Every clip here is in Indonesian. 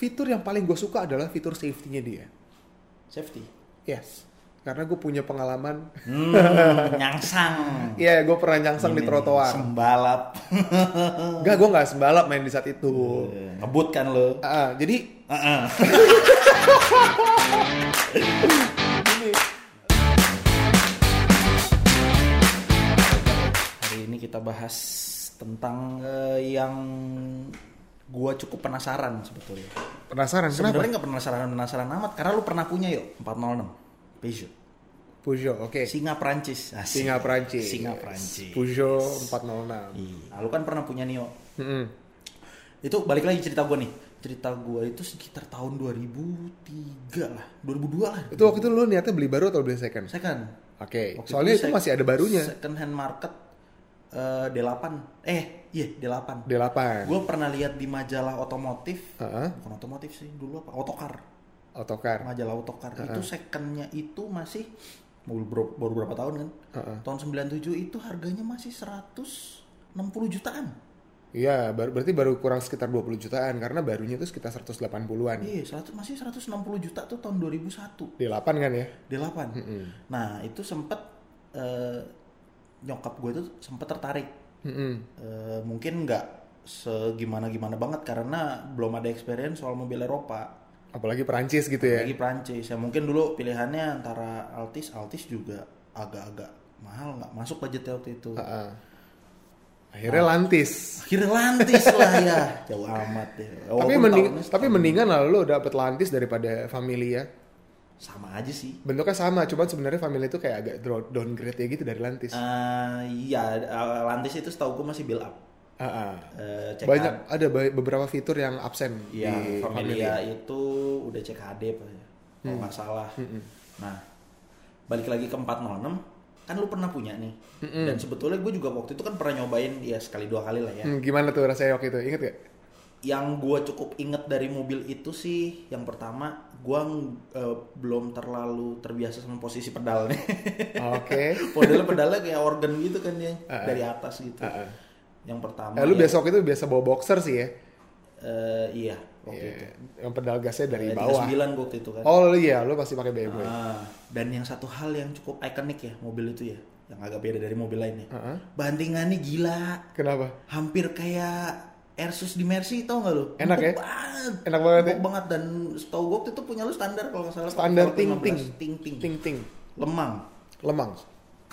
fitur yang paling gue suka adalah fitur safety-nya dia. Safety. Yes. Karena gue punya pengalaman. Hmm, nyangsang. Iya, gue pernah nyangsang di Ini, trotoar. Sembalap. Enggak, gue nggak sembalap main di saat itu. Eh, Ngebut kan lo. Ah, jadi Heeh. ini Hari ini kita bahas tentang eh, yang gua cukup penasaran sebetulnya. penasaran kenapa? Sebenarnya nggak penasaran penasaran amat karena lu pernah punya yuk 406 Peugeot. Peugeot, oke. Singa Prancis. Asik. Singa Prancis. Singa Prancis. Peugeot 406. Iya. Nah, lu kan pernah punya Nio. Mm-mm. Itu balik lagi cerita gua nih. Cerita gua itu sekitar tahun 2003 lah, 2002 lah. Itu waktu itu lu niatnya beli baru atau beli second? Kan Oke. Waktu Soalnya itu sec- masih ada barunya. Second hand market eh, D8. Eh, iya D8. D8. Gue pernah lihat di majalah otomotif, Heeh. bukan otomotif sih, dulu apa? Otokar. Otokar. Majalah Otokar. Itu secondnya itu masih bro- baru berapa tahun kan? Heeh. Tahun 97 itu harganya masih 160 jutaan. Iya, bar- berarti baru kurang sekitar 20 jutaan karena barunya itu sekitar 180-an. Iya, 100 masih 160 juta tuh tahun 2001. D8 kan ya? D8. Nah, itu sempet eh, nyokap gue tuh sempet tertarik. Mm-mm. Eh, mungkin nggak segimana gimana banget karena belum ada experience soal mobil Eropa. Apalagi Perancis gitu ya. lagi Prancis ya mungkin dulu pilihannya antara Altis Altis juga agak-agak mahal nggak masuk budgetnya waktu itu Heeh. Akhirnya lantis. akhirnya lantis lah ya jauh amat ya tapi mending tapi mendingan lah lu dapet lantis daripada Familia. Sama aja sih Bentuknya sama, cuman sebenarnya Familia itu kayak agak downgrade ya gitu dari lantis. Eh, iya eh, lantis itu setahu gue masih build up Heeh. Eh, CK Banyak ada beberapa fitur yang absen Iya, di Familia Familia. itu udah CKD apa ya, kalau nggak salah. Nah, balik lagi ke 406, kan lu pernah punya nih. Dan sebetulnya gue juga waktu itu kan pernah nyobain ya sekali dua kali lah ya. Hmm, gimana tuh rasanya waktu itu? Ingat gak? Yang gue cukup inget dari mobil itu sih, yang pertama gue eh, belum terlalu terbiasa sama posisi pedalnya. Oke. pedalnya pedalnya kayak organ gitu kan ya, dari atas gitu. Ah, ah. Yang pertama. Eh, lu ya, besok itu biasa bawa boxer sih ya? eh, iya waktu Iya, itu. Yang pedal gasnya dari Eh, bawah. 39 gua waktu itu kan. Oh iya, lu pasti pakai BMW. Ah, dan yang satu hal yang cukup ikonik ya mobil itu ya, yang agak beda dari mobil lainnya. Heeh. Bantingannya gila, Kenapa? hampir kayak Airsus di Mercy tau gak lu? Enak ya? banget. Enak banget ya? Empuk banget dan setahu gue waktu itu punya lu standar kalau nggak salah. Standar ting 15, ting. ting ting. Ting ting. Lemang, Lemang.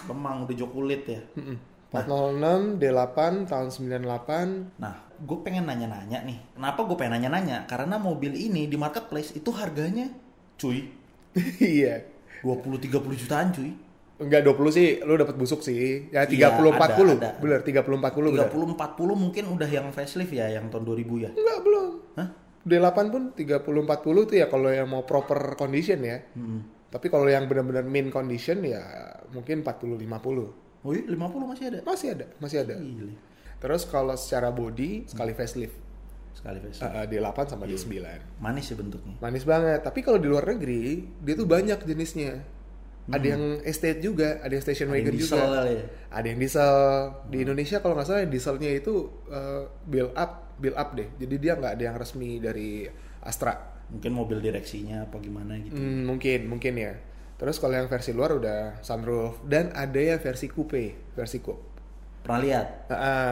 lemang udah jok kulit ya. Mm-mm. 406 D8 tahun 98. Nah, gue pengen nanya-nanya nih. Kenapa gue pengen nanya-nanya? Karena mobil ini di marketplace itu harganya, cuy, iya. 20-30 jutaan cuy. Enggak 20 sih, lu dapat busuk sih. Ya 30 Iya, ada, 40. ada. Bener, 30 40 bener. 30 40 mungkin udah yang facelift ya yang tahun 2000 ya. Enggak, belum. Hah? D8 pun 30 40 tuh ya kalau yang mau proper condition ya. Tapi kalau yang benar-benar min condition ya mungkin 40 50. Oh iya 50 masih ada. Masih ada, masih ada. Gile. Terus kalau secara body sekali facelift. Sekali facelift. Uh, D8 sama Iya. D9. Manis ya bentuknya. Manis banget. Tapi kalau di luar negeri, dia tuh banyak jenisnya. Ada yang estate juga, ada yang station Hmm. Ada yang wagon diesel juga. ya. Ada yang diesel. Di Indonesia kalau nggak salah dieselnya itu uh, build up, build up deh. Jadi dia nggak ada yang resmi dari Astra. Mungkin mobil direksinya apa gimana gitu. Hmm, mungkin, mungkin ya. Terus kalau yang versi luar udah sunroof dan ada yang versi coupe, versi coupe. Pernah lihat?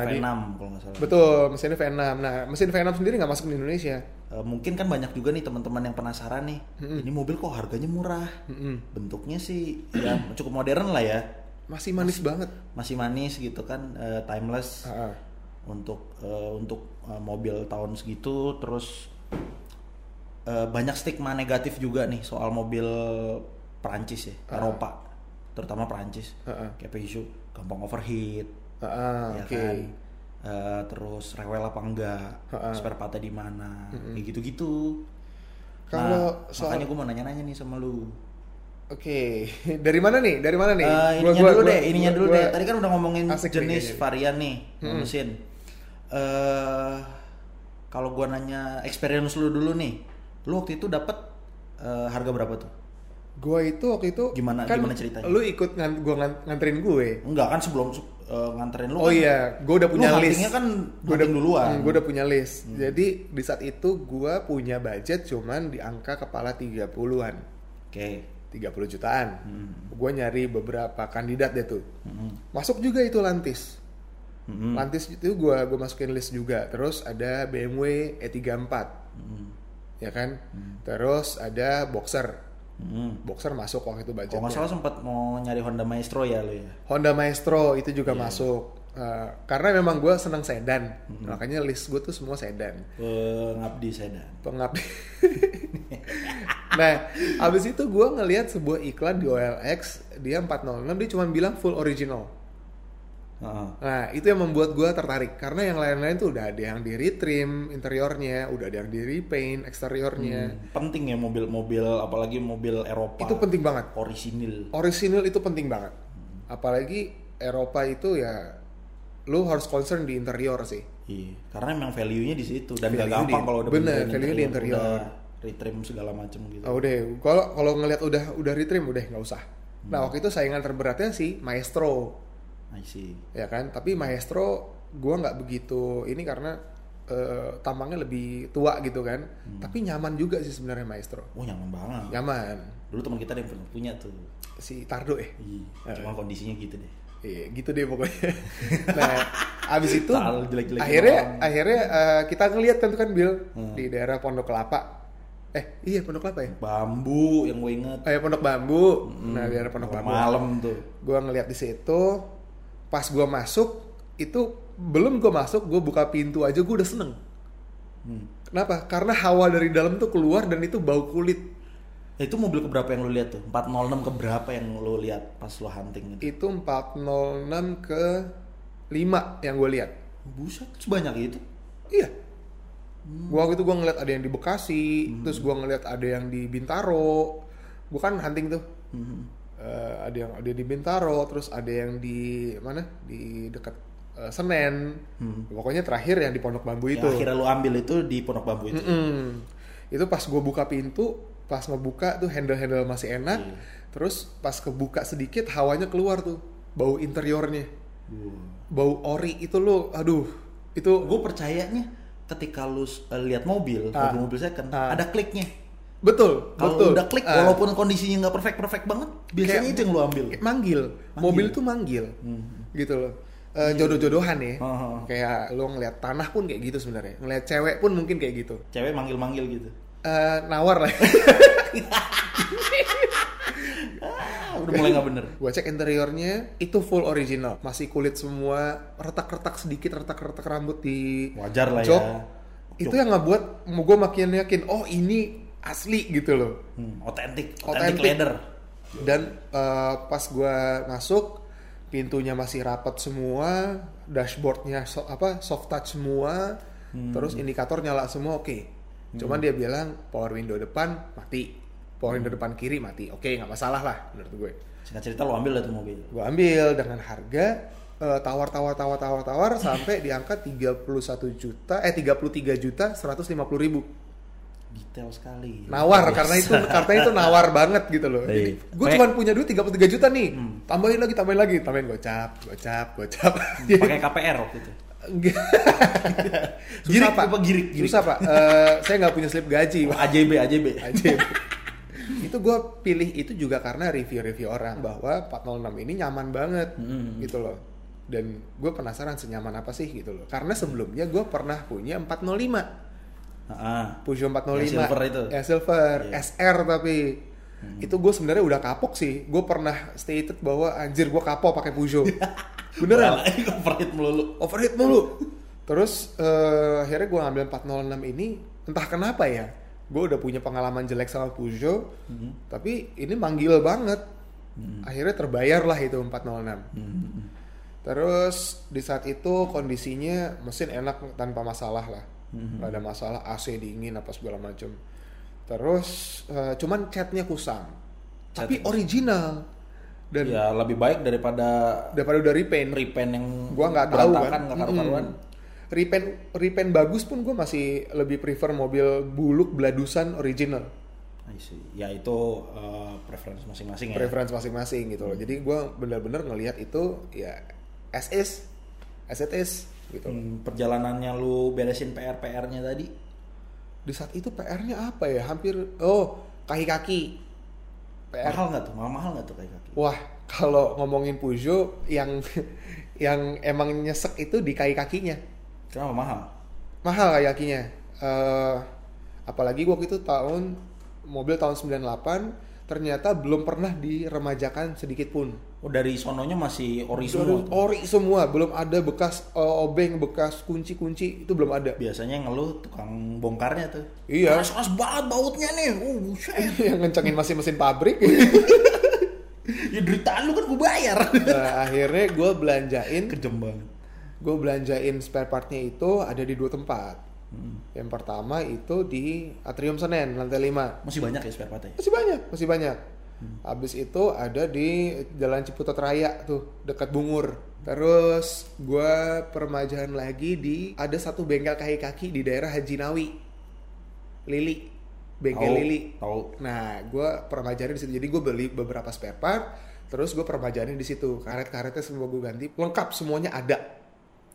Di- V6 kalau nggak salah. betul, mesinnya V6. Nah, mesin V6 sendiri nggak masuk di Indonesia. Eh, mungkin kan banyak juga nih teman-teman yang penasaran nih. Ini mobil kok harganya murah. Mm-mm. Bentuknya sih ya cukup modern lah ya. Masih manis banget. Masih manis gitu kan, eh, timeless. Ah. untuk eh, untuk eh, mobil tahun segitu terus eh, banyak stigma negatif juga nih soal mobil Perancis ya Eropa terutama Perancis Heeh. kayak Peugeot gampang overheat ah, ya oke. kan Eh, terus rewel apa enggak Heeh. spare partnya di mana kayak gitu-gitu Kalau nah, soal makanya gue mau nanya-nanya nih sama lu Oke, dari mana nih? Dari mana nih? Gua- ininya gua- dulu gua- deh, ininya gua- dulu gua- deh. Tadi kan udah ngomongin asik nih jenis kayaknya. Hmm. varian nih mesin. Eh kalau gua nanya experience lu dulu nih, lu waktu itu dapat eh, harga berapa tuh? Gua itu waktu itu Gimana- kan gimana ceritanya? Lu ikut ngan, gua ngan- nganterin gue. Enggak kan sebelum uh, nganterin lu Oh kan, iya, gua udah punya lu list. kan Gua hunting duluan. Hmm, gua udah punya list. Jadi di saat itu gua punya budget cuman di angka kepala 30-an. Oke. 30 jutaan. Hmm. Gua nyari beberapa kandidat deh tuh. Mm-mm. Masuk juga itu Lantis. Mm-mm. Lantis itu gua gua masukin list juga. Terus ada BMW E34, Mm-mm. ya kan? Hmm. Terus ada Boxer. Mm-mm. Boxer masuk waktu itu Kalau nggak budgetnya. salah sempat mau nyari Honda Maestro ya lu ya. Honda Maestro itu juga Iya. masuk. Uh, karena memang gue seneng sedan, Hmm. makanya list gue tuh semua sedan. Pengabdi sedan. Pengabdi. nah, abis itu gue ngelihat sebuah iklan di OLX, dia 406, dia cuma bilang full original. Heeh. Nah, itu yang membuat gue tertarik karena yang lain-lain tuh udah ada yang di retrim interiornya, udah ada yang di repaint eksteriornya. Hmm, penting ya mobil-mobil apalagi mobil Eropa. Itu penting banget. Orisinil. Original itu penting banget. Apalagi Eropa itu ya lu harus concern di interior sih. Iya, karena emang value-nya di situ dan gak Value gampang di- kalau udah bener, value di interior. udah retrim segala macam gitu. Oh, udah, kalau kalau ngelihat udah udah retrim udah nggak usah. Nah Hmm. waktu itu saingan terberatnya sih Maestro, I see. ya kan. Tapi Maestro gua nggak begitu ini karena eh, tampangnya lebih tua gitu kan. Hmm. Tapi nyaman juga sih sebenarnya Maestro. Oh nyaman banget. Nyaman. Dulu teman kita ada yang pernah punya tuh. Si Tardo eh. Iya, cuma kondisinya gitu deh. Iya, gitu deh pokoknya. nah, abis itu Terlalu jelek-jelekin akhirnya orang. akhirnya eh, kita ngeliat kan tuh kan Bill Hmm. di daerah Pondok Kelapa. Eh, iya Pondok Kelapa ya? Bambu yang gue inget. Oh ya Pondok Bambu. Nah, daerah Pondok Bambu. Malam tuh. Gua ngeliat di situ, pas gua masuk itu belum gua masuk, gua buka pintu aja gua udah seneng. Hmm. Kenapa? Karena hawa dari dalam tuh keluar dan itu bau kulit. Eh, itu mobil keberapa yang lu lihat tuh? 406 keberapa yang lu lihat pas lu hunting itu? Itu 406 ke 5 yang gue lihat. Buset, sebanyak itu. Iya. Gua waktu itu gua ngeliat ada yang di Bekasi, terus gua ngeliat ada yang di Bintaro. Gua kan hunting tuh. Hmm. Eh, ada yang ada di Bintaro, terus ada yang di mana? Di dekat eh, Senen. Pokoknya terakhir yang di Pondok Bambu Yang itu. akhirnya lu ambil itu di Pondok Bambu itu. Mm-mm. Itu pas gua buka pintu, pas ngebuka tuh handle-handle masih enak. Iya. Terus pas kebuka sedikit hawanya keluar tuh. Bau interiornya. Wah. Bau ori itu lo, aduh. Itu Gue percayanya ketika lu uh, lihat mobil, Ah. mobil-mobil second, Ah. ada kliknya. Betul, Kalau betul. udah klik, Ah. walaupun kondisinya nggak perfect perfect banget, biasanya Kayak- itu yang lu ambil. Kayak manggil. mobil tuh manggil gitu loh Eh, jodoh-jodohan ya oh, oh. kayak lo ngeliat tanah pun kayak gitu sebenarnya ngeliat cewek pun mungkin kayak gitu Cewek manggil-manggil gitu. Eh, nawar lah Ah, udah mulai nggak bener. gua cek interiornya itu full original masih kulit semua retak-retak sedikit retak-retak rambut di Wajar lah jok ya. itu yang ngebuat gue makin yakin oh ini asli gitu loh. Hmm, Otentik, otentik Otentik. leather. dan eh, pas gua masuk pintunya masih rapat semua dashboardnya so- apa soft touch semua. Terus indikator nyala semua oke. Cuman dia bilang power window depan mati. Power window depan kiri mati. Oke nggak masalah lah menurut gue. Singkat cerita lu ambil lah tuh mobil. gue ambil dengan harga eh, tawar tawar tawar tawar tawar sampai di angka 31 juta eh 33 juta 150 ribu Detail sekali. nawar Biasa. karena itu karena itu nawar banget gitu loh. Iya. Gue cuma punya duit 33 juta nih. Hmm. Tambahin lagi, tambahin lagi, tambahin gocap, gocap, gocap. pakai KPR waktu itu. Susah Girik pak, girik? Girik. susah pak. Eh, saya nggak punya slip gaji. Pak. AJB, AJB. Aja. itu gue pilih itu juga karena review-review orang bahwa 406 ini nyaman banget Hmm. gitu loh. Dan gue penasaran senyaman apa sih gitu loh. Karena sebelumnya gue pernah punya 405. Ah, Peugeot 405 Yang silver itu? ya silver. Iya. SR tapi. Itu gue sebenarnya udah kapok sih. Gue pernah stated bahwa anjir gue kapok pakai Peugeot. Beneran. Overheat melulu. overheat mulu terus eh, akhirnya gue ngambil 406 ini entah kenapa ya gue udah punya pengalaman jelek sama Peugeot Hmm. tapi ini manggil banget. Akhirnya terbayar lah itu 406 Hmm. Terus di saat itu kondisinya mesin enak tanpa masalah lah, Mhm. nggak ada masalah AC dingin apa segala macam. Terus eh, cuman catnya kusam, tapi original dan Ya lebih baik daripada daripada udah repaint. repaint yang Gua nggak tahu kan. nggak karu-karuan. Mm-mm. Repaint repaint bagus pun gue masih lebih prefer mobil buluk beladusan original. I see. Ya itu eh, preference masing-masing ya. preference masing-masing gitu loh. Jadi gue bener-bener ngelihat itu ya as is, as it is gitu. Hmm, perjalanannya lu beresin PR-PR-nya tadi. Di saat itu PR-nya apa ya? Hampir oh kaki-kaki. PR. Mahal nggak tuh? Mahal mahal nggak tuh kayak kaki? Wah kalau ngomongin Peugeot yang yang emang nyesek itu di kaki-kakinya. Kenapa mahal? Mahal kaki-kakinya. Eh, apalagi waktu itu tahun mobil tahun 98 ternyata belum pernah diremajakan sedikit pun. Oh dari sononya masih ori Dari semua. tuh. ori semua, belum ada bekas eh, obeng, bekas kunci-kunci itu belum ada. Biasanya ngeluh tukang bongkarnya tuh. Iya. Keras-keras banget bautnya nih. Oh, buset. yang ngencengin masih mesin pabrik. ya deritaan lu kan gue bayar. nah, akhirnya gue belanjain, Kejem banget. gue belanjain spare partnya itu ada di dua tempat. Hmm. Yang pertama itu di Atrium Senen lantai 5 Masih banyak ya spare partnya? Masih banyak, masih banyak. Habis itu ada di Jalan Ciputat Raya tuh, dekat Bungur. Terus gua permajaan lagi di ada satu bengkel kaki-kaki di daerah Haji Nawi. Lili. Bengkel Tahu, Lili. Tahu. Nah, gua permajaan di situ. Jadi gue beli beberapa spare part, terus gue permajaannya di situ. Karet-karetnya semua gue ganti. Lengkap semuanya ada.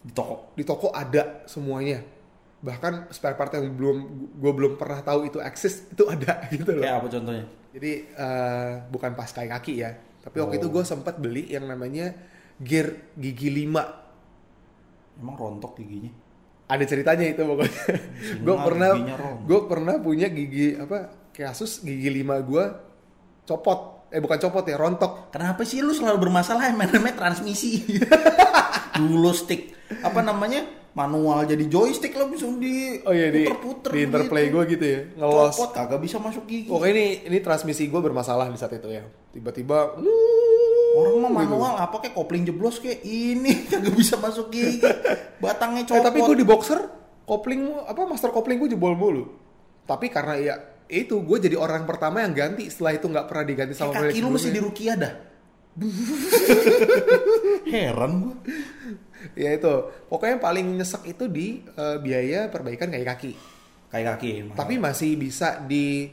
Di toko. Di toko ada semuanya. Bahkan spare part yang belum gue belum pernah tahu itu eksis itu ada gitu loh. Kayak apa contohnya? Jadi eh, bukan pas kaki kaki ya. Tapi waktu Oh. itu gue sempat beli yang namanya gear gigi 5. Emang rontok giginya? Ada ceritanya itu pokoknya. Gue pernah gue pernah punya gigi apa kasus gigi 5 gue copot. Eh bukan copot ya, rontok. Kenapa sih lu selalu bermasalah yang namanya transmisi? Dulu stick apa namanya manual jadi joystick lo bisa di Oh iya di, puter-puter di interplay begitu. gue gitu ya, ngelos. Copot kagak bisa masuk gigi. Oke ini ini transmisi gue bermasalah di saat itu ya. Tiba-tiba Orang mah gitu. manual apa kayak kopling jeblos kayak ini kagak bisa masuk gigi. Batangnya Eh, copot. tapi gue di boxer kopling apa master kopling gue jebol mulu. Tapi karena ya itu gue jadi orang pertama yang ganti setelah itu nggak pernah diganti Kayak sama kaki lu mesti di rukia dah. Heran gua. Ya itu pokoknya yang paling nyesek itu di eh, biaya perbaikan kaki kaki. Kayak kaki. mahal. Tapi masih bisa di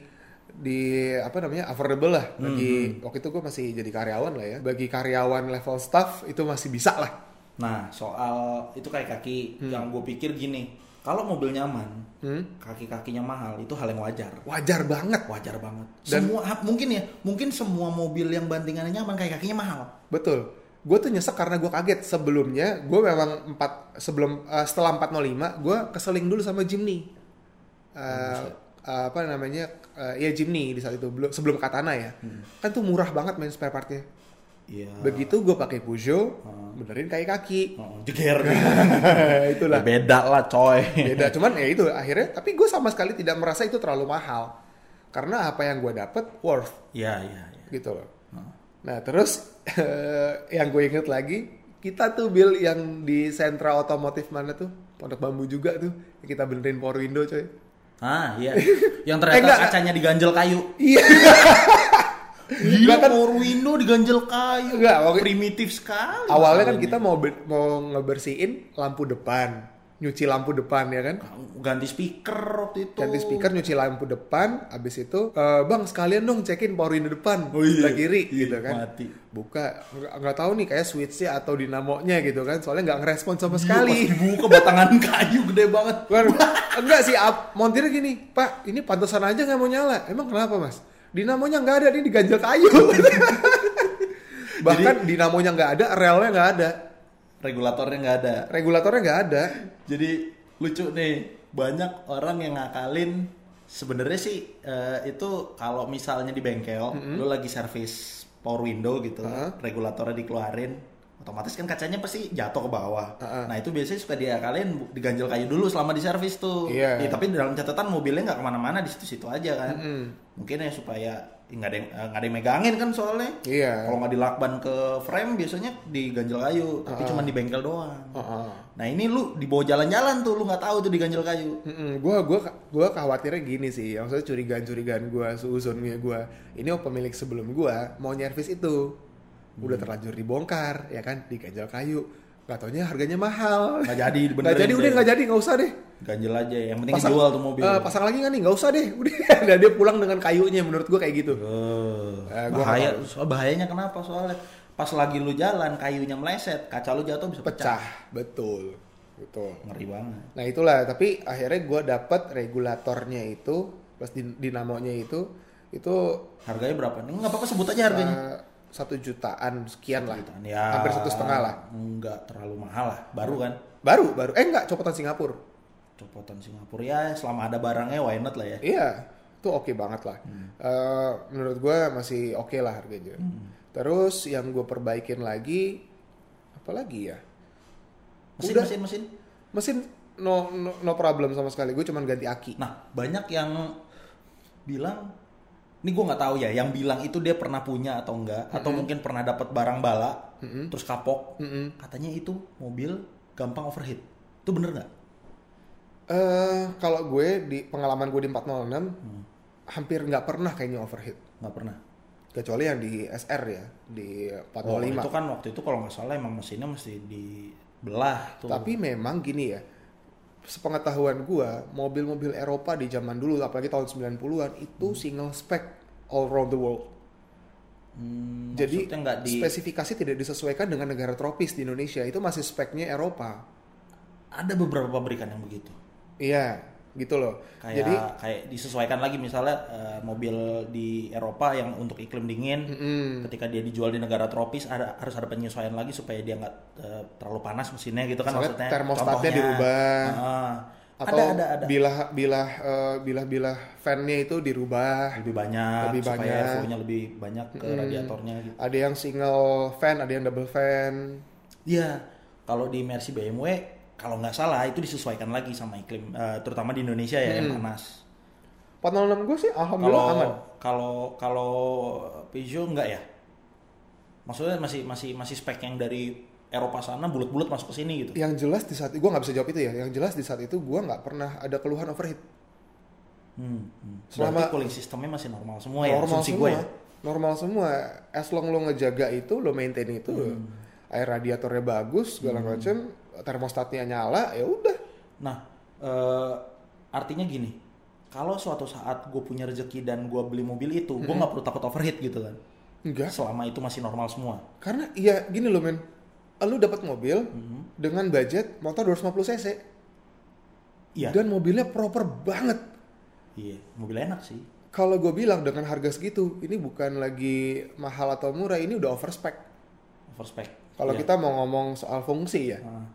di apa namanya affordable lah bagi waktu itu gue masih jadi karyawan lah ya bagi karyawan level staff itu masih bisa lah Nah, soal itu kayak kaki yang gue pikir gini, kalau mobil nyaman, Hmm? kaki-kakinya mahal itu hal yang wajar. wajar banget Wajar banget. Dan- semua mungkin ya, mungkin semua mobil yang bantingannya nyaman kayak kakinya mahal. Betul. Gue tuh nyesek karena gue kaget sebelumnya. Gue memang empat sebelum eh, setelah 405 gue keseling dulu sama Jimny. Eh, eh, apa namanya? eh, ya Jimny di saat itu belum sebelum Katana ya. Kan tuh murah banget main spare partnya. Iya. Begitu gue pakai Peugeot, benerin kayak kaki. Oh, jeger. Itulah. Beda lah, coy. Beda. Cuman ya itu akhirnya. Tapi gue sama sekali tidak merasa itu terlalu mahal. Karena apa yang gue dapet worth Iya, iya, iya. gitu loh. Nah terus yang gue inget lagi kita tuh Bill yang di sentra otomotif mana tuh Pondok Bambu juga tuh yang kita benerin power window coy. Ah, iya. Yang Eh, ternyata enggak. kacanya diganjel kayu. Iya. Gila, kan- power window diganjel kayu. Enggak, waktu- primitif sekali. Awalnya kan kita mau mau ngebersihin lampu depan, nyuci lampu depan ya kan. ganti speaker waktu itu. Ganti speaker, nyuci lampu depan, abis itu "Eh, bang sekalian dong cekin power window depan Oh iya. sebelah kiri Iya, gitu kan. mati. Buka, nggak, tahu nih kayak switchnya atau dinamonya gitu kan. Soalnya nggak ngerespon sama Iya, sekali. pas dibuka batangan kayu gede banget. Kan, enggak sih, ap, montirnya gini, Pak, ini pantesan aja nggak mau nyala. Emang kenapa mas? Dinamonya nggak ada, ini diganjel kayu. Bahkan dinamonya nggak ada, relnya nggak ada, Regulatornya nggak ada. regulatornya nggak ada. Jadi lucu nih, banyak orang yang ngakalin sebenarnya sih eh, itu kalau misalnya di bengkel, lu lagi servis power window gitu, Heeh. regulatornya dikeluarin, otomatis kan kacanya pasti jatuh ke bawah. Heeh. Nah itu biasanya suka diakalin bu- diganjel kayu dulu selama di servis tuh. Iya. Ya, tapi dalam catatan mobilnya nggak ke mana-mana di situ-situ aja kan. Mm-mm. Mungkin ya supaya ya nggak ada yang eh, nggak ada yang megangin kan soalnya. Iya. Kalau nggak dilakban ke frame biasanya diganjel kayu, tapi Heeh. cuma di bengkel doang. Heeh. Nah ini lu dibawa jalan-jalan tuh, lu nggak tahu tuh diganjel kayu. Mm-mm, gua gua gua khawatirnya gini sih, maksudnya curigaan-curigaan gua, suuzonnya gua. Ini oh, pemilik sebelum gua mau nyervis itu. Udah terlanjur dibongkar, ya kan, diganjel kayu. Gak taunya harganya mahal. Nggak jadi Nggak jadi deh. udah nggak jadi nggak usah deh. Ganjel aja, yang penting jual tuh mobil. eh, pasang lagi nggak nih? Nggak usah deh. Udah Dan dia pulang dengan kayunya menurut gua kayak gitu. Oh, Eh, gua bahaya. Soal bahayanya kenapa? Soalnya pas lagi lu jalan kayunya meleset, kaca lu jatuh bisa pecah. Pecah, betul. Betul. Ngeri banget. Nah itulah, tapi akhirnya gua dapat regulatornya itu, plus din- dinamonya itu, itu Harganya berapa? Nih nggak apa-apa sebut aja harganya. eh, satu jutaan sekian lah, Jutaan. Ya, hampir satu setengah lah. Enggak terlalu mahal lah, baru kan. Baru, baru. Eh enggak, copotan Singapura. Copotan Singapura ya, selama ada barangnya why not lah ya. Iya, itu oke banget lah. Eh, menurut gua masih oke lah harganya. Terus yang gue perbaikin lagi, apa lagi ya? Mesin, Udah. mesin, mesin. Mesin no no, no problem sama sekali. Gue cuman ganti aki. Nah, banyak yang bilang, ini gue nggak tahu ya, yang bilang itu dia pernah punya atau enggak, atau mungkin pernah dapat barang bala, terus kapok, Mm-mm. katanya itu mobil gampang overheat. Itu bener nggak? Eh, kalau gue di pengalaman gue di 406 hampir nggak pernah kayaknya overheat. Nggak pernah. Kecuali yang di SR ya, di Oh, 405. itu kan waktu itu kalau nggak salah emang mesinnya mesti dibelah tuh. Tapi memang gini ya, sepengetahuan gua, mobil-mobil Eropa di zaman dulu, apalagi tahun 90-an, itu single spec all around the world. Hmm, Jadi di spesifikasi tidak disesuaikan dengan negara tropis di Indonesia, itu masih speknya Eropa. ada beberapa pabrikan yang begitu. Iya, gitu loh. Kayak Jadi kayak disesuaikan lagi misalnya eh, mobil di Eropa yang untuk iklim dingin mm, ketika dia dijual di negara tropis ada harus ada penyesuaian lagi supaya dia nggak eh, terlalu panas mesinnya gitu kan Misalnya maksudnya termostatnya Contohnya. dirubah. Ah. atau ada ada ada bilah bilah eh, bilah bilah fan-nya itu dirubah. lebih banyak Lebih supaya banyak. airflow-nya lebih banyak ke Mm. radiatornya gitu. Ada yang single fan, ada yang double fan. Iya, kalau di Mercy BMW kalau nggak salah itu disesuaikan lagi sama iklim eh, terutama di Indonesia ya yang Hmm. panas. 406 gue sih alhamdulillah Kalau aman. kalau kalau Peugeot enggak ya? Maksudnya masih masih masih spek yang dari Eropa sana bulat-bulat masuk ke sini gitu. Yang jelas di saat itu gue nggak bisa jawab itu ya. Yang jelas di saat itu gue nggak pernah ada keluhan overheat. Hmm, hmm. Selama- Berarti cooling sistemnya masih normal semua ya, normal semua. gue ya. Normal semua. As long lo ngejaga itu, lo maintain itu, Hmm. air radiatornya bagus, segala macam, termostatnya nyala, ya udah. Nah, eh, artinya gini, kalau suatu saat gue punya rezeki dan gue beli mobil itu, gue nggak perlu takut overheat gitu kan. Enggak. Selama itu masih normal semua. Karena ya gini loh men, lo dapat mobil Hmm. dengan budget motor 250 cc Iya. dan mobilnya proper banget. Iya, mobil enak sih. Kalau gue bilang dengan harga segitu, ini bukan lagi mahal atau murah, ini udah overspec. Overspec. Kalau Iya. kita mau ngomong soal fungsi ya, Ah.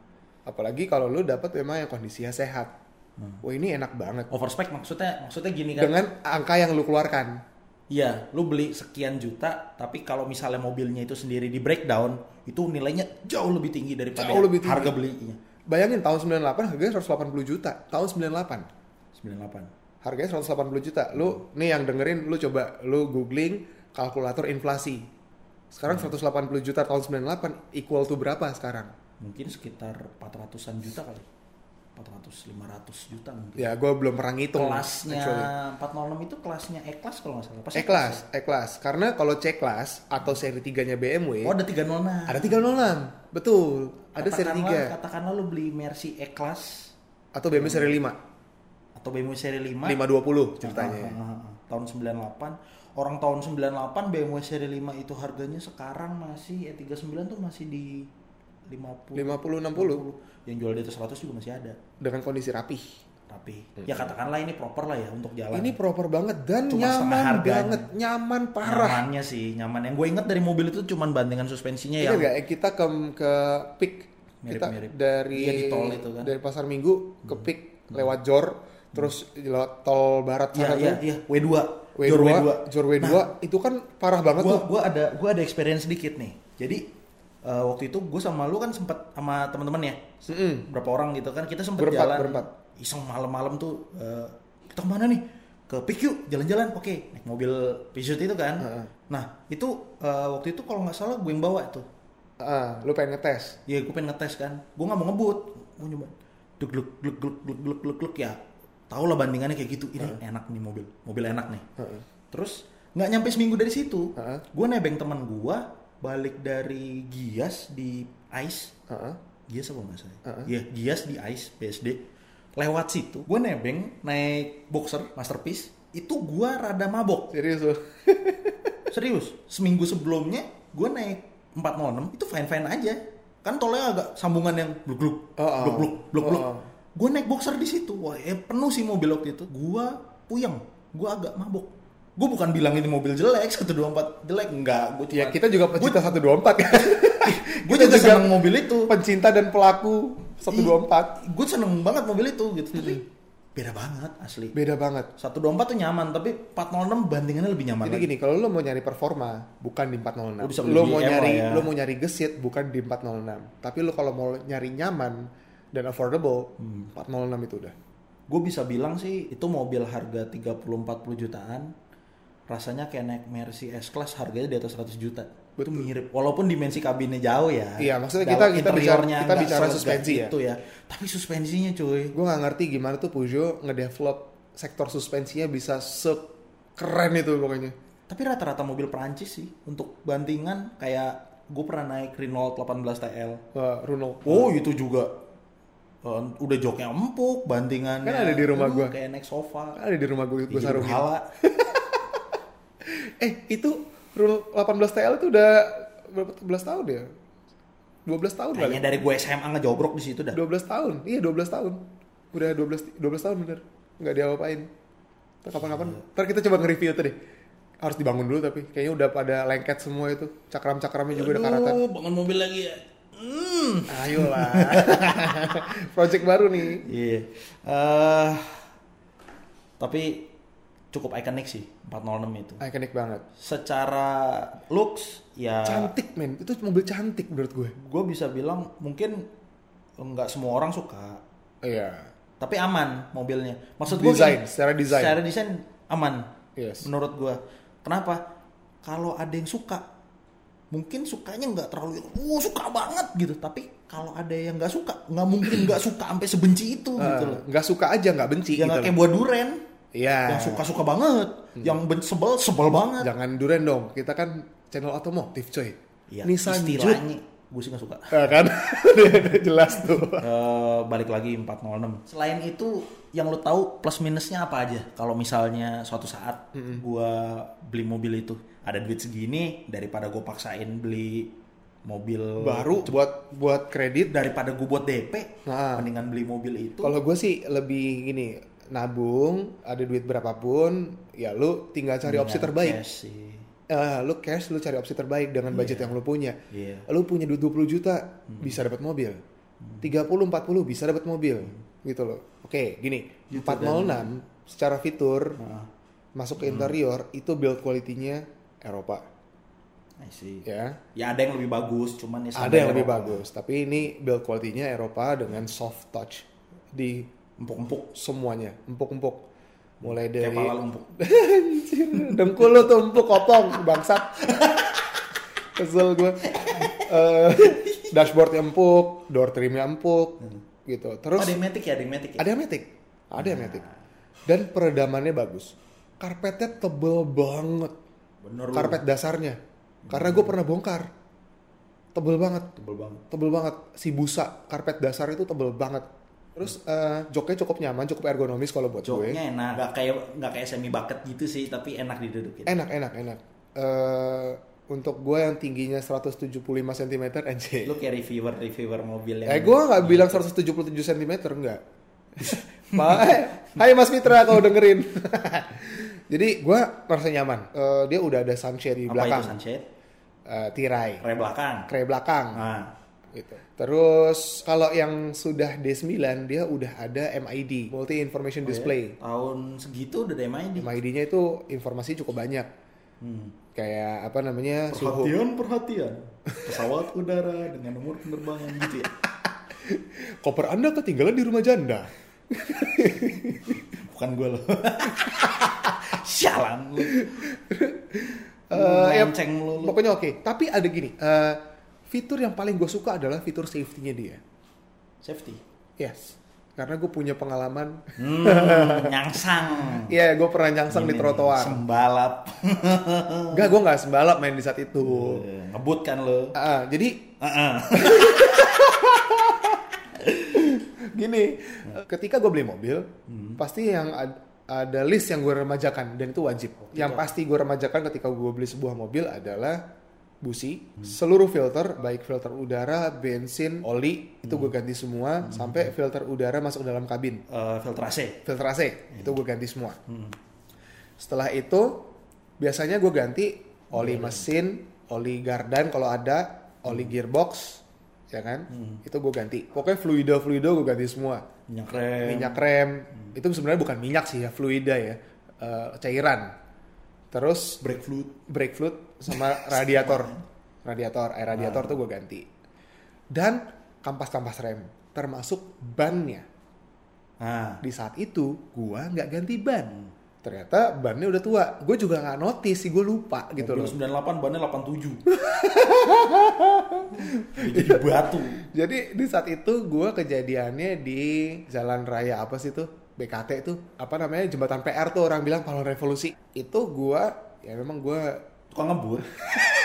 Apalagi kalau lu dapat memang yang kondisinya sehat. Hmm. Wah ini enak banget. overspec maksudnya maksudnya gini kan. Dengan angka yang lu keluarkan. Iya, lu beli sekian juta, tapi kalau misalnya mobilnya itu sendiri di breakdown, itu nilainya jauh lebih tinggi daripada Jauh lebih tinggi. harga belinya. Bayangin tahun 98 harganya 180 juta. Tahun 98 98. harganya 180 juta. Lu nih yang dengerin lu coba lu googling kalkulator inflasi. Sekarang Hmm. 180 juta tahun 98 equal to berapa sekarang? Mungkin sekitar 400-an juta kali. 400 500 juta mungkin. Ya gue belum pernah ngitung. kelasnya actually. 406 itu kelasnya E-Class kalau nggak salah. Pas E-Class, E-Class. Karena kalau C-Class atau seri 3-nya BMW, Oh, ada 306. ada 306. Betul. Ada seri Katakanlah- 3 Katakanlah lu beli Mercy E-Class atau BMW seri 5. atau BMW seri 5 520 ceritanya. Ah, ah, ah. tahun 98 orang tahun 98 BMW seri 5 itu harganya sekarang masih E39 tuh masih di 50 50 60 yang jual di atas 100 juga masih ada. Dengan kondisi rapih. tapi ya katakanlah ini proper lah ya untuk jalan. Ini proper banget dan Cuma nyaman banget, nyaman parah. nyamannya sih nyaman. Yang gue inget dari mobil itu cuman bantingan suspensinya Ingat yang eh, kita ke ke Pik kita Mirip-mirip. dari Iya, di tol itu kan. dari pasar Minggu ke Pik lewat Jor terus lewat tol barat iya tuh. iya W2 W2, Jor W2 Jor W2 itu kan parah banget gua tuh. gua ada gua ada experience sedikit nih. Jadi eh, waktu itu gue sama lu kan sempet sama teman-teman ya Mm-mm. berapa orang gitu kan kita sempet Berempat, jalan berempat. iseng malam-malam tuh eh, kita ke mana nih ke yuk jalan-jalan oke naik mobil Peugeot itu kan Heeh. nah itu eh, waktu itu kalau nggak salah gue yang bawa tuh Ah, lu pengen ngetes. ya gue pengen ngetes kan gue nggak mau ngebut gue nyoba gluk gluk gluk gluk gluk gluk gluk gluk ya tau lah bandingannya kayak gitu ini enak nih mobil mobil enak nih Heeh. terus nggak nyampe seminggu dari situ Heeh. gue nebeng teman gue balik dari Gias di Ice Heeh. Gias apa nggak saya? Uh-uh. Iya, Gias di Ice BSD. Lewat situ, gue nebeng naik boxer masterpiece. Itu gue rada mabok. Serius lu? Serius, seminggu sebelumnya gue naik 406 itu fine fine aja. Kan tolnya agak sambungan yang bluk bluk Oh, oh. bluk bluk bluk bluk. Gue naik boxer di situ, wah eh, penuh sih mobil waktu itu. Gue puyeng, gue agak mabok. Gue bukan bilang ini mobil jelek, 124 jelek, enggak. Gue Ya kita juga pecinta 124 kan. gue Kita juga seneng mobil itu. Pencinta dan pelaku 124. Gue seneng banget mobil itu gitu. Tapi Hmm. beda banget asli. Beda banget. 124 tuh nyaman, tapi 406 bandingannya lebih nyaman Jadi lagi. gini, kalau lo mau nyari performa, bukan di 406. Lo bisa beli Lo mau nyari, ya. lo mau nyari gesit, bukan di 406. Tapi lo kalau mau nyari nyaman dan affordable, Hmm. 406 itu udah. Gue bisa bilang sih itu mobil harga 30-40 jutaan rasanya kayak naik Mercy S-Class harganya di atas 100 juta. Itu mirip walaupun dimensi kabinnya jauh ya. Iya, maksudnya kita- kita bicara- kita bicara suspensi ya. Itu ya. Tapi suspensinya cuy. Gue nggak ngerti gimana tuh Peugeot ngedevelop sektor suspensinya bisa sekeren itu pokoknya. Tapi rata-rata mobil Perancis sih untuk bantingan kayak gue pernah naik Renault 18 TL. Wah, Runo. Oh itu juga eh, udah joknya empuk, bantingannya. Kan ada di rumah gua. Kayak naik sofa. Ada di rumah gue, gue sarungin. Eh, itu Runo 18 TL itu udah berapa 11 tahun ya? 12 tahun kali. Kayaknya dari gue SMA ngejobrok di situ dah. 12 tahun. Iya, 12 tahun. Udah 12 12 tahun bener. Nggak diapa-apain. Ntar Kapan-kapan. Ntar kita coba nge-review itu deh. Harus dibangun dulu tapi kayaknya udah pada lengket semua itu. Cakram-cakramnya juga udah karatan. Aduh, bangun mobil lagi ya. Hmm. Ayolah. Project baru nih. Iya. Eh, tapi cukup ikonik sih 406 itu. Iconic banget. Secara looks ya Cantik men. Itu mobil cantik menurut gue. gue bisa bilang mungkin nggak semua orang suka, Iya. tapi aman mobilnya. Maksud gue Desain, secara desain. Secara desain aman. Yes. Menurut gue. Kenapa? Kalau ada yang suka, mungkin sukanya nggak terlalu, oh suka banget gitu. Tapi kalau ada yang nggak suka, nggak mungkin nggak suka sampai sebenci itu gitu loh. Nggak suka aja nggak benci gitu. nggak kayak loh. buah duren, Iya. yang suka-suka banget, yang ben sebel sebel banget. Jangan duren dong. Kita kan channel otomotif coy. Iya, Nissan istilahnya gue sih nggak suka. Ya kan? Jelas tuh. Eh, balik lagi 406. Selain itu, yang lo tahu plus minusnya apa aja? Kalau misalnya suatu saat gua beli mobil itu ada duit segini daripada gue paksain beli mobil Baru buat buat kredit. daripada gue buat DP, Nah. mendingan beli mobil itu. Kalau gue sih lebih gini, nabung, ada duit berapapun, ya lu tinggal cari opsi Mendingan terbaik. cash sih. Eh, lu cash, lu cari opsi terbaik dengan budget yang lu punya. Iya. Lu punya duit 20 juta, bisa dapat mobil. 30 40 bisa dapat mobil. Gitu loh. Oke, gini. Gitu 406 secara fitur Nah, masuk ke interior itu build quality-nya Eropa, I see. ya. Ya ada yang lebih bagus, cuman ya Ada yang lebih Eropa. bagus, tapi ini build quality-nya Eropa dengan soft touch di Empuk-empuk. semuanya, empuk-empuk. Mulai dari Kayak pala lu empuk. Anjir, dengkul lu tuh empuk kopong bangsat. Kesel gue. Eh, dashboardnya empuk, door trimnya empuk, gitu. Oh, Terus ada yang matic ya, ada matic ya? ada matic, ada yang matic. Dan peredamannya bagus. Karpetnya tebel banget. Bener lu. Karpet dasarnya. Karena gue pernah bongkar. Tebel banget. Tebel banget. Tebel banget. Si busa karpet dasar itu tebel banget. Terus eh, joknya cukup nyaman, cukup ergonomis kalau buat gue. Joknya enak, nggak kayak nggak kayak semi bucket gitu sih, tapi enak didudukin. Enak, enak, enak. Eh untuk gue yang tingginya 175 cm anjir. Lu kayak reviewer reviewer mobil yang Eh gue nggak bilang 177 cm enggak. Ma, hai Mas Mitra kalau dengerin. Jadi gue merasa nyaman. Eh, dia udah ada sunshade di apa belakang. itu sunshade? Eh, tirai, Rem belakang. kre belakang. Nah, Gitu. Terus kalau yang sudah D9 dia udah ada MID, multi information display. tahun segitu udah ada MID. MID-nya itu informasi cukup banyak. Hmm. Kayak apa namanya? suhu Perhatian, perhatian. Pesawat udara dengan nomor penerbangan gitu ya. koper Anda ketinggalan di rumah janda. Bukan gue loh. Sialan lu. Eh, ya. Pokoknya oke. Tapi ada gini, eh, fitur yang paling gue suka adalah fitur safety-nya dia. Safety. Yes. Karena gue punya pengalaman. Hmm, nyangsang. Iya, gue pernah nyangsang di Ini, trotoar. Sembalap. Enggak, gue nggak sembalap main di saat itu. Eh, Ngebut kan lu. Ah, jadi Heeh. Gini, ketika gue beli mobil, pasti yang ad- ada list yang gue remajakan dan itu wajib. yang pasti gue remajakan ketika gue beli sebuah mobil adalah busi, seluruh filter, baik filter udara, bensin, oli, itu gue ganti semua, sampai filter udara masuk dalam kabin, Eh, filter AC. filter AC, itu gue ganti semua. Setelah itu, biasanya gue ganti oli mesin, oli gardan kalau ada, oli gearbox, ya kan? Itu gue ganti. Pokoknya fluida-fluida gue ganti semua. Minyak rem. Minyak rem, itu sebenarnya bukan minyak sih ya, fluida ya, Eh, cairan. Terus brake fluid. brake fluid sama radiator. Radiator, air radiator tuh gue ganti. Dan kampas-kampas rem, termasuk bannya. Nah, Di saat itu gue nggak ganti ban. Ternyata bannya udah tua. Gue juga nggak notice sih, gue lupa gitu loh. mobil 98 bannya 87. Jadi batu. Jadi di saat itu gue kejadiannya di jalan raya apa sih tuh BKT itu apa namanya jembatan PR tuh orang bilang pahlawan revolusi itu gue ya memang gue Tukang ngebut.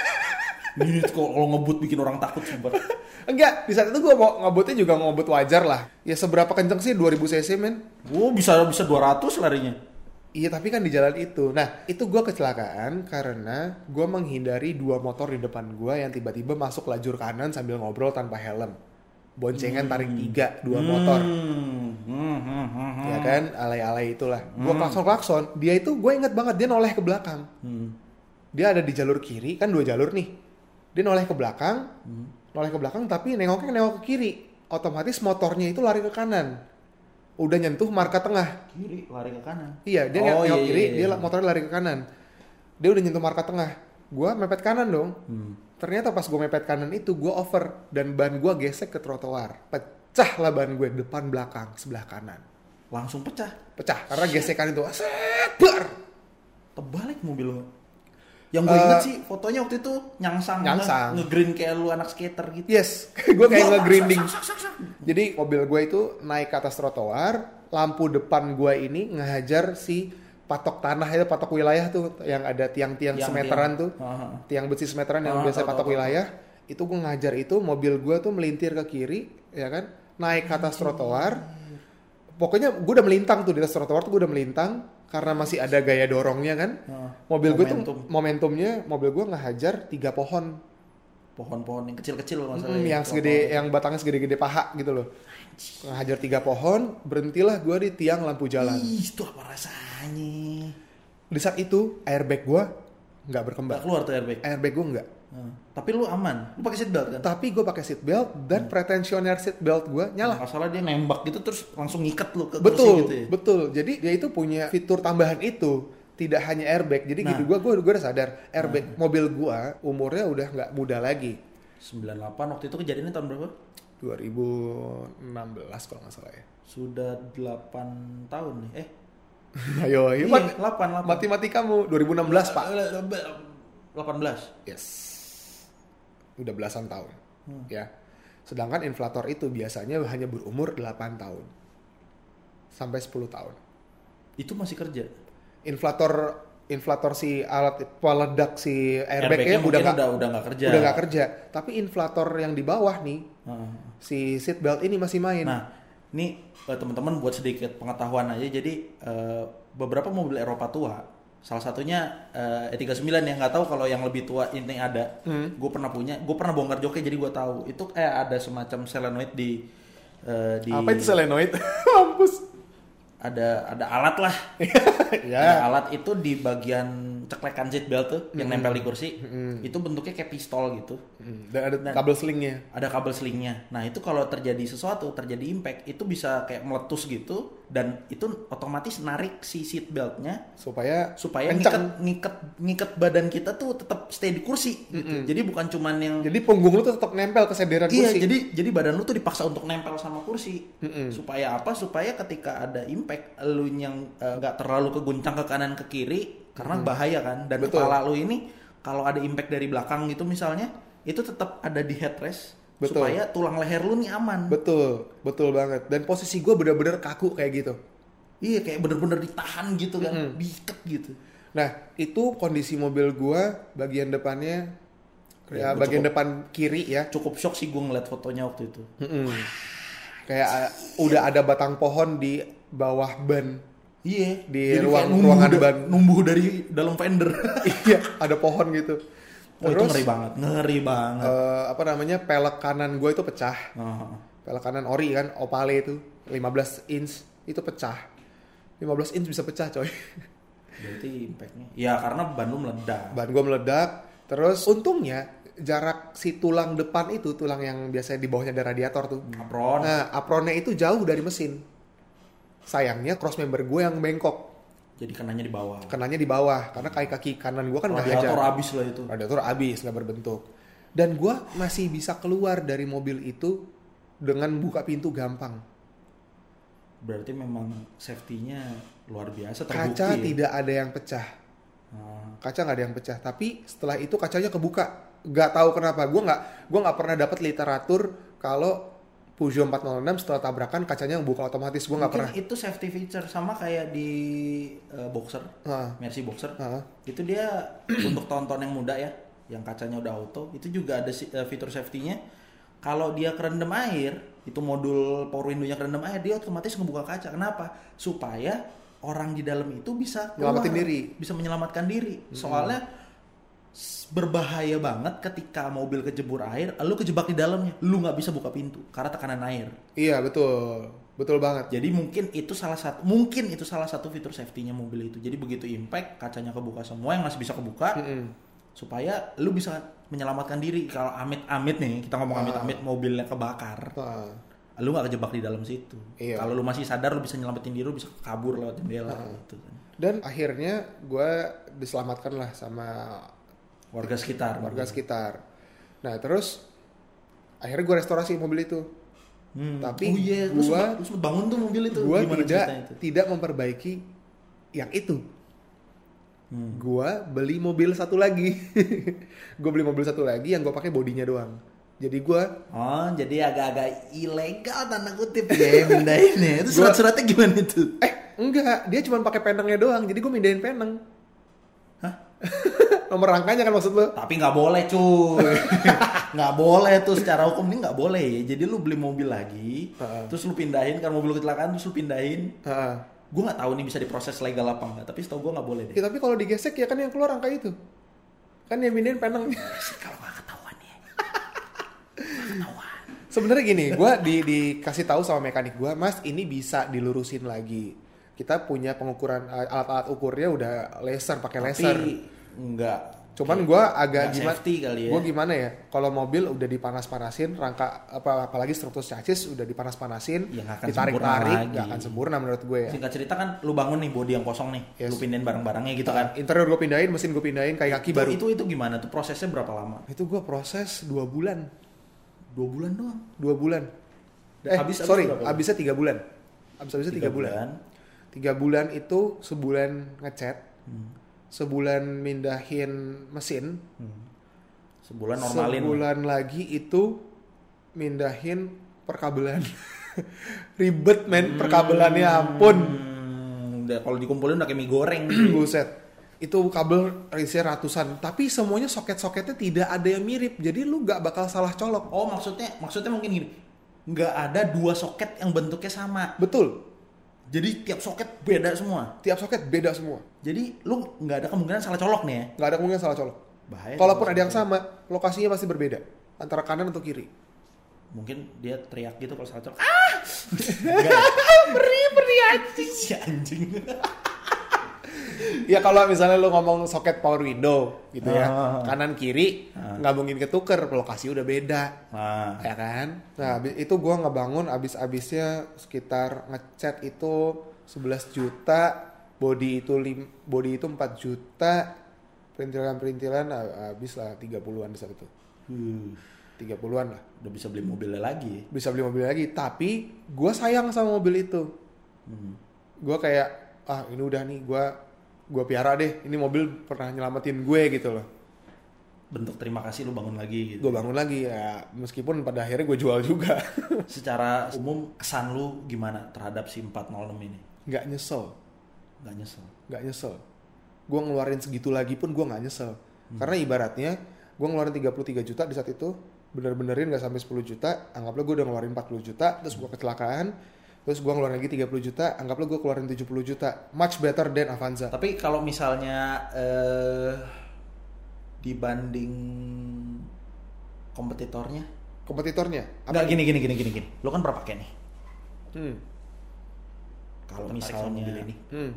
Ini kalau kalau ngebut bikin orang takut sumpah. enggak di saat itu gue mau ngebutnya juga ngebut wajar lah ya seberapa kenceng sih 2000 cc men Oh, bisa bisa 200 larinya. iya tapi kan di jalan itu nah itu gue kecelakaan karena gue menghindari dua motor di depan gue yang tiba-tiba masuk lajur kanan sambil ngobrol tanpa helm boncengan tarik tiga dua motor. Hmm, hmm, hmm, hmm, hmm. ya kan? Alay-alay itulah. Gue klakson klakson dia itu gue inget banget dia noleh ke belakang. Hmm. dia ada di jalur kiri kan dua jalur nih. Dia noleh ke belakang Hmm. noleh ke belakang tapi nengoknya nengok ke kiri. Otomatis motornya itu lari ke kanan. Udah nyentuh marka tengah. Kiri lari ke kanan. iya dia Oh, nengok iya, kiri iya, iya. dia motornya lari ke kanan. Dia udah nyentuh marka tengah. Gue mepet kanan dong. Hmm. Ternyata pas gue mepet kanan itu gue over dan ban gue gesek ke trotoar pecah lah ban gue depan belakang sebelah kanan Langsung pecah. pecah karena gesekan itu set bar Terbalik mobil lo. Yang gue inget sih fotonya waktu itu nyangsang, Eh, Nyangsang. nge- nge-green kayak lu anak skater gitu. yes gue kayak nge-grinding sak, sak. jadi mobil gue itu naik ke atas trotoar lampu depan gue ini ngehajar si patok tanah itu patok wilayah tuh yang ada tiang-tiang Tiang, semeteran tiang. tuh. Aha. tiang besi semeteran yang Ah, biasa tahu, patok tahu, wilayah. Itu gue ngajar itu mobil gue tuh melintir ke kiri ya kan? Naik ke atas trotoar. Pokoknya gue udah melintang tuh di atas trotoar tuh gue udah melintang karena masih ada gaya dorongnya kan. Mobil gue tuh momentum. momentumnya mobil gue ngehajar tiga pohon. Pohon-pohon yang kecil-kecil maksudnya. Hmm, yang segede yang batangnya segede-gede paha gitu loh ngehajar tiga pohon berhentilah gue di tiang lampu jalan Ih, itu apa rasanya? di saat itu airbag gue nggak Gak berkembang keluar tuh airbag. airbag gue nggak Nah, tapi lu aman. Lu pakai seat belt kan? tapi gue pakai seat belt dan pretensioner seat belt gue nyala Nggak salah dia nembak gitu terus langsung ngikat lu ke kursi betul gitu ya. betul jadi dia itu punya fitur tambahan itu tidak hanya airbag jadi Nah. gitu gue gue udah sadar airbag mobil gue umurnya udah nggak muda lagi 98 waktu itu kejadiannya tahun berapa? 2016 kalau nggak salah ya Sudah 8 tahun nih. Eh, ayo iya, mat- 8 8. mati-mati kamu 2016 pak 18. Yes. Udah belasan tahun. Hmm. Ya. Sedangkan inflator itu biasanya hanya berumur 8 tahun. Sampai 10 tahun. Itu masih kerja. Inflator inflator si alat peledak si Airbagnya airbagnya udah nggak udah udah nggak kerja. udah nggak kerja. Tapi inflator yang di bawah nih Heeh. si seat belt ini masih main. Nah, ini eh, teman-teman buat sedikit pengetahuan aja. Jadi eh, beberapa mobil Eropa tua, salah satunya eh, E39 ya nggak tahu kalau yang lebih tua ini ada. Hmm. Gue pernah punya, gue pernah bongkar joknya jadi gue tahu. Itu kayak ada semacam solenoid di eh, di Apa itu solenoid? Mampus. Ada ada alat lah. Ada ya. alat itu di bagian ceklekan seat belt tuh yang nempel di kursi. Itu bentuknya kayak pistol gitu. Hmm, Dan ada kabel slingnya. ada kabel selingnya. Nah itu kalau terjadi sesuatu, terjadi impact, itu bisa kayak meletus gitu dan itu otomatis narik si seat beltnya Supaya supaya ngikat ngikat ngikat badan kita tuh tetap stay di kursi. Gitu. Jadi bukan cuman yang Jadi punggung lu tuh tetap nempel ke sederan iya kursi. jadi jadi badan lu tuh dipaksa untuk nempel sama kursi. Mm-mm. Supaya apa? Supaya ketika ada impact lu yang eh, nggak terlalu keguncang ke kanan ke kiri karena bahaya kan dan Betul. kepala lu ini kalau ada impact dari belakang gitu misalnya itu tetap ada di headrest Betul. supaya tulang leher lu nih aman. Betul, betul banget. Dan posisi gue bener-bener kaku kayak gitu. Iya kayak bener-bener ditahan gitu kan, Mm-mm. diikat gitu. Nah, itu kondisi mobil gua bagian depannya ya, gua bagian cukup, depan kiri ya cukup shock sih gue ngeliat fotonya waktu itu. Mm-mm. kayak uh, udah ada batang pohon di bawah ban Iya, Di jadi ruang- numbuh ruangan da- ban. numbuh dari dalam fender. iya ada pohon gitu Oh, itu terus ngeri banget, ngeri banget. eh, apa namanya pelek kanan gue itu pecah Ah. pelek kanan ori kan opale itu 15 inch itu pecah 15 inch bisa pecah coy Berarti impactnya. Ya karena ban lu meledak. ban gue meledak terus untungnya jarak si tulang depan itu tulang yang biasanya di bawahnya ada radiator tuh Apron. nah apronnya itu jauh dari mesin sayangnya cross member gue yang bengkok Jadi kenanya di bawah. kenanya di bawah karena kaki kaki kanan gue kan nggak Radiator hajar habis lah itu. radiator habis nggak berbentuk dan gue masih bisa keluar dari mobil itu dengan buka pintu gampang Berarti memang safety-nya luar biasa terbukti. kaca ya? tidak ada yang pecah Ah. kaca nggak ada yang pecah tapi setelah itu kacanya kebuka nggak tahu kenapa gue nggak gue nggak pernah dapat literatur kalau Peugeot 406 setelah tabrakan kacanya buka otomatis gue nggak pernah itu safety feature sama kayak di eh, Boxer, Ah, Mercy Boxer. ah. Itu dia untuk tonton yang muda ya, yang kacanya udah auto, itu juga ada si- eh, fitur safety-nya. Kalau dia kerendam air, itu modul power window-nya kerendam air, dia otomatis ngebuka kaca. Kenapa? Supaya orang di dalam itu bisa keluar, diri. bisa menyelamatkan diri. Soalnya s- berbahaya banget ketika mobil kejebur air, lu kejebak di dalamnya, lu nggak bisa buka pintu karena tekanan air. iya betul betul banget Jadi mungkin itu salah satu mungkin itu salah satu fitur safety-nya mobil itu. Jadi begitu impact kacanya kebuka semua yang masih bisa kebuka Mm-mm. supaya lu bisa menyelamatkan diri kalau amit-amit nih kita ngomong Ah. amit-amit mobilnya kebakar. Ah. Lu nggak kejebak di dalam situ. Iya. Kalau lu masih sadar lu bisa nyelamatin diri lu bisa kabur lewat jendela Ah. gitu kan. dan akhirnya gue diselamatkan lah sama Warga sekitar. warga sekitar nah terus akhirnya gue restorasi mobil itu Hmm. Tapi oh lu gua- sempet, lu sempet bangun tuh mobil itu. gue Gimana tidak itu? tidak memperbaiki yang itu Hmm. Gua beli mobil satu lagi. gue beli mobil satu lagi yang gue pakai bodinya doang. Jadi gua Oh, jadi agak-agak ilegal tanda kutip ya mindahinnya. Itu Gua- surat-suratnya gimana tuh? eh enggak, dia cuma pakai penengnya doang. Jadi gue mindahin peneng. Hah? Nomor rangkanya kan maksud lo? Tapi nggak boleh cuy, nggak boleh tuh secara hukum ini nggak boleh ya. Jadi lu beli mobil lagi, Heeh. terus lu pindahin kan mobil lu kecelakaan terus lu pindahin. Heeh. Gue nggak tahu nih bisa diproses legal apa enggak, tapi setahu gue nggak boleh deh. Ya, tapi kalau digesek ya kan yang keluar rangka itu. Kan yang mindahin penengnya. Kalau nggak ketahuan ya, Nggak ketahuan. Sebenarnya gini, gue di dikasih tahu sama mekanik gue, mas ini bisa dilurusin lagi. Kita punya pengukuran alat-alat ukurnya udah laser, pakai laser. Tapi nggak. Cuman gue agak nggak gimana? safety kali ya. Gue gimana ya? Kalau mobil udah dipanas-panasin, rangka apa apalagi struktur chassis udah dipanas-panasin, Ya, ditarik-tarik, nggak akan sempurna menurut gue ya. Singkat cerita kan lu bangun nih body yang kosong nih, Yes. lu pindahin barang-barangnya gitu kan. Interior gue pindahin, mesin gue pindahin, kayak kaki Itu, baru. itu itu gimana tuh prosesnya berapa lama? Itu gue proses dua bulan, Dua bulan doang. dua bulan. Eh, habis- sorry, berapa? habisnya tiga bulan. Habis habisnya tiga, bulan. Tiga bulan itu sebulan ngecat, Hmm. Sebulan mindahin mesin, Hmm. Sebulan normalin. sebulan lagi itu mindahin perkabelan. Ribet men perkabelannya ampun. Hmm, udah kalau dikumpulin udah kayak mie goreng. Buset. Itu kabel isinya ratusan, tapi semuanya soket-soketnya tidak ada yang mirip. Jadi lu gak bakal salah colok. oh maksudnya maksudnya mungkin gini, nggak ada dua soket yang bentuknya sama. Betul. Jadi tiap soket beda semua. Tiap soket beda semua. Jadi lu nggak ada kemungkinan salah colok nih ya. Nggak ada kemungkinan salah colok. Bahaya. Kalaupun kalau ada yang sama, lokasinya pasti berbeda. Antara kanan atau kiri. Mungkin dia teriak gitu kalau salah colok. Ah! Enggak. Peri, peri anjing. si anjing. Ya kalau misalnya lu ngomong soket power window gitu ya, Ah. kanan kiri Ah. nggak mungkin ketuker, lokasi udah beda. Nah, ya kan nah itu gua ngebangun abis-abisnya sekitar ngecat itu 11 juta body itu lim, body itu 4 juta perintilan-perintilan ah, habis lah 30-an di itu uh, 30-an lah udah bisa beli mobilnya lagi. bisa beli mobil lagi tapi gua sayang sama mobil itu Hmm. gua kayak ah ini udah nih gua gua piara deh ini mobil pernah nyelamatin gue gitu loh Bentuk terima kasih lu bangun lagi gitu. gue bangun lagi ya meskipun pada akhirnya gue jual juga Secara umum kesan lu gimana terhadap si 406 ini? nggak nyesel Nggak nyesel. nggak nyesel gue ngeluarin segitu lagi pun gue nggak nyesel karena ibaratnya gue ngeluarin 33 juta di saat itu bener-benerin nggak sampai 10 juta anggaplah gue udah ngeluarin 40 juta terus gue kecelakaan terus gue ngeluarin lagi 30 juta anggaplah gue keluarin 70 juta much better than Avanza Tapi kalau misalnya eh, dibanding kompetitornya, kompetitornya enggak gini gini gini gini gini. Lo kan pernah pakai nih. hmm. Kalau misalnya mobil ini hmm.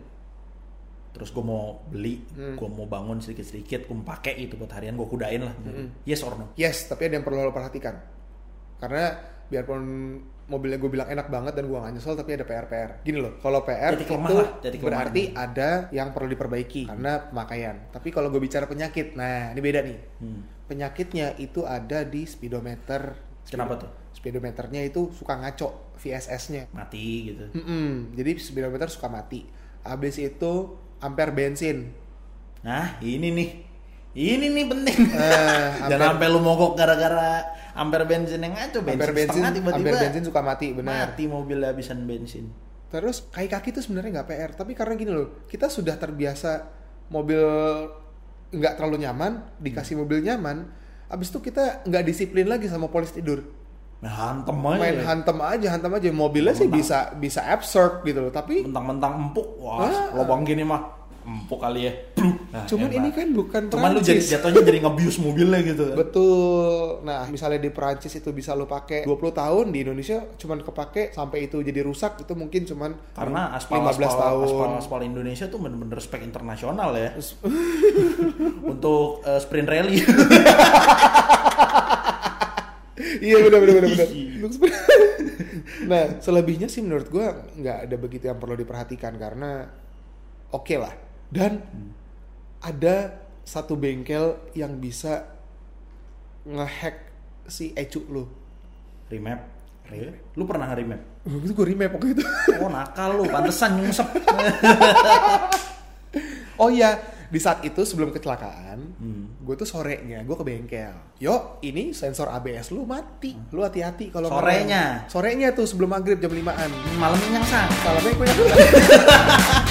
terus gue mau beli, Hmm. gue mau bangun sedikit-sedikit, gue mau pakai itu buat harian, gue kudain lah. Yes or no? yes tapi ada yang perlu lo perhatikan karena biarpun mobilnya gue bilang enak banget dan gue gak nyesel tapi ada PR-PR gini loh kalau PR Titik itu lah, lemah. berarti ada yang perlu diperbaiki karena pemakaian tapi kalau gue bicara penyakit nah ini beda nih Hmm. penyakitnya itu ada di speedometer Kenapa tuh? speedometernya itu suka ngaco VSS-nya Mati gitu. Mm-mm, jadi speedometer suka mati habis itu ampere bensin Nah, ini nih. Ini nih penting. Eh, Jangan sampai lu mogok gara-gara ampere bensin yang ngaco, bensin ampere bensin tiba-tiba. ampere bensin suka mati benar Mati mobil habisan bensin. Terus kaki-kaki itu sebenarnya nggak PR, tapi karena gini loh, kita sudah terbiasa mobil nggak terlalu nyaman, dikasih mobil nyaman, abis itu kita nggak disiplin lagi sama polis tidur, Nah, hantem aja. main hantem aja, hantem aja, mobilnya sih bisa bisa absurd gitu loh, tapi mentang-mentang empuk. Wah, Ah. lobang gini mah empuk kali ya. Nah, cuman hebat. ini kan bukan Cuman lu jadi Perancis. jatuhnya jadi ngebius mobilnya gitu kan. Betul. Nah, misalnya di Perancis itu bisa lo pakai 20 tahun, di Indonesia cuman kepake sampai itu jadi rusak itu mungkin cuman Karena aspal 15 aspal, tahun. aspal aspal Indonesia tuh bener-bener spek internasional ya. Untuk eh, sprint rally. iya benar benar benar sepeda. nah selebihnya sih menurut gua nggak ada begitu yang perlu diperhatikan karena oke lah dan ada satu bengkel yang bisa ngehack si ecu lu. remap. Lu pernah remap? Itu gue remap waktu itu. Oh nakal lu, pantesan nyungsep. oh iya, di saat itu sebelum kecelakaan, Hmm. gue tuh sorenya gue ke bengkel. Yo, ini sensor ABS lu mati. Lu hati-hati kalau Sorenya? ngerem. Sorenya tuh sebelum maghrib jam 5-an. Malamnya nyangsang. Salamnya gue